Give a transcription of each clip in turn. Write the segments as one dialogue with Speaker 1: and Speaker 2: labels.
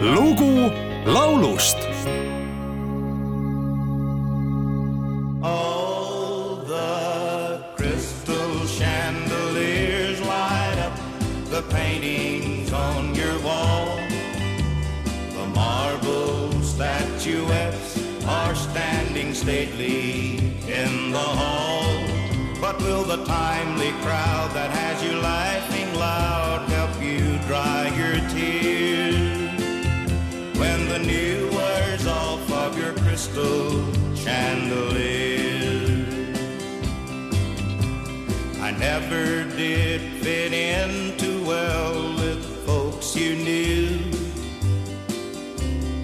Speaker 1: lugu laulust
Speaker 2: All the crystal chandeliers light up the paintings on your wall. The are standing stately in the hall. But will the timely crowd that has you laughing loud help you dry your I never did fit in too well with folks you knew.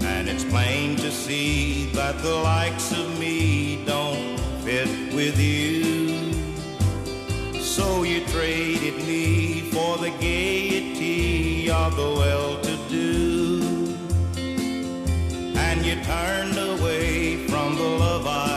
Speaker 2: And it's plain to see that the likes of me don't fit with you. So you traded me for the gaiety of the well-to-do and you turned away from the love I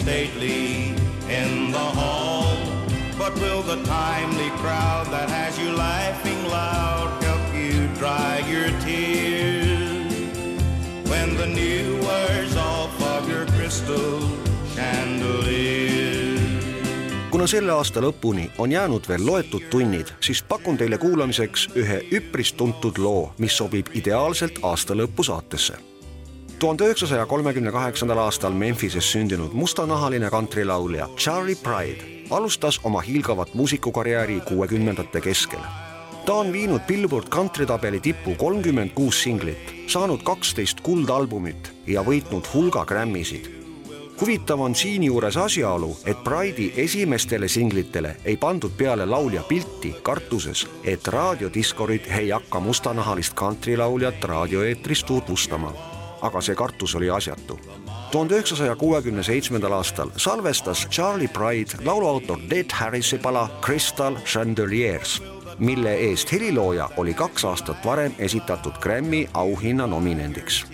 Speaker 2: stately in the hall. But will the timely crowd that has you laughing loud help you dry your tears when the new wears off of your crystal chandelier?
Speaker 3: kuna selle aasta lõpuni on jäänud veel loetud tunnid, siis pakun teile kuulamiseks ühe üpris tuntud loo, mis sobib ideaalselt aasta lõpu saatesse. Tuhande üheksasaja kolmekümne kaheksandal aastal Memphises sündinud mustanahaline kantrilaulja Charlie Pride alustas oma hiilgavat muusikukarjääri kuuekümnendate keskel. ta on viinud Billboard kantritabeli tippu kolmkümmend kuus singlit, saanud kaksteist kuldalbumit ja võitnud hulga Grammysid huvitav on siinjuures asjaolu, et Pride'i esimestele singlitele ei pandud peale laulja pilti kartuses, et raadiodiskorid ei hakka mustanahalist kantrilauljat raadioeetris tutvustama. Aga see kartus oli asjatu. tuhande üheksasaja kuuekümne seitsmendal aastal salvestas Charlie Pride lauluautor Dead Harrisi pala Crystal Chandeliers, mille eest helilooja oli kaks aastat varem esitatud Grammy auhinna nominendiks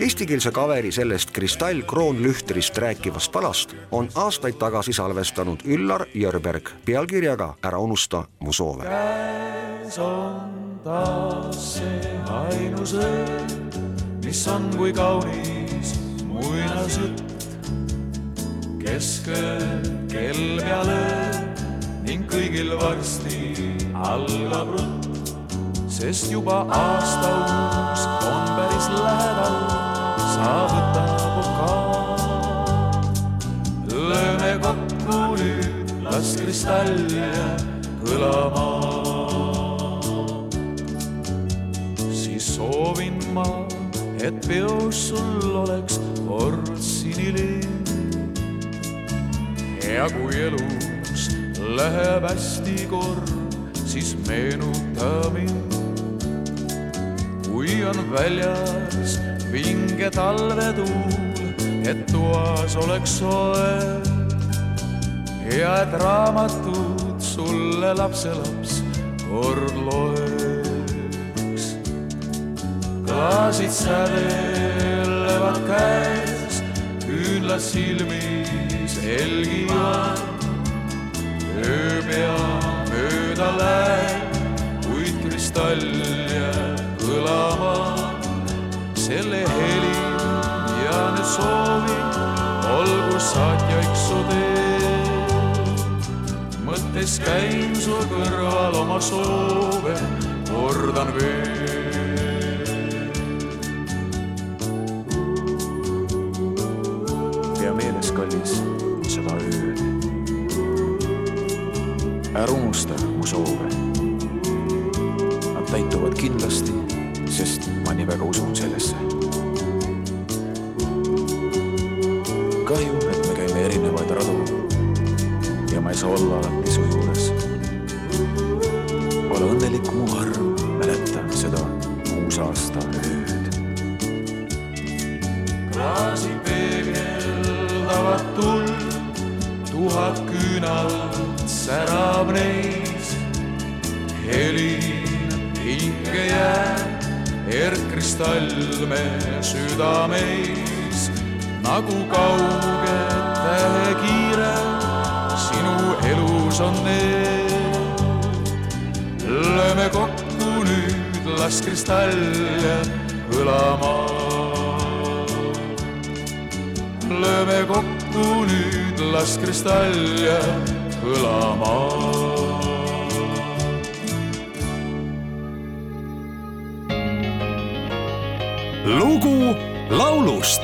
Speaker 3: Eestikeelse kaveri sellest kristall kroonlühtrist rääkivast palast on aastaid tagasi salvestanud Üllar Jörberg pealkirjaga Ära unusta mu soove.
Speaker 4: käes on taas see ainus öö, on kui kaunis muinasjutt. keskel kell peale ning kõigil varsti algab rutt, sest juba aasta uus on päris lähedal, sa võta pokaal. lööme kokku nüüd, las kristall jääb kõlama. siis soovin ma, et peos sul oleks kord sinilind. ja kui elus läheb hästi kord, siis meenuta mind kui on väljas vinge talvetuul, et toas oleks soe ja et raamatut sulle lapselaps kord loeks. Klaasid sädelevad käes, küünlad silmis helgivad. öö pea mööda läheb, kuid kristall jääb kõlama selle heli ja nüüd soovin, olgu saatjaiks su tee. mõttes käin su kõrval oma soove, kordan veel.
Speaker 5: Ära unusta mu soove. Nad täituvad kindlasti, sest ma nii väga usun sellesse. kahju, et me käime erinevaid radu ja ma ei saa olla alati su juures. ole õnnelik, mu arm, mäletan seda uusaasta ööd.
Speaker 4: Särab neis. helin hinge jääb kristall me südameis nagu kauge tähekiire sinu elus on need. lööme kokku nüüd, las kristalle kõlama. lööme kokku nüüd, las kristalle kõlama.
Speaker 1: Lugu laulust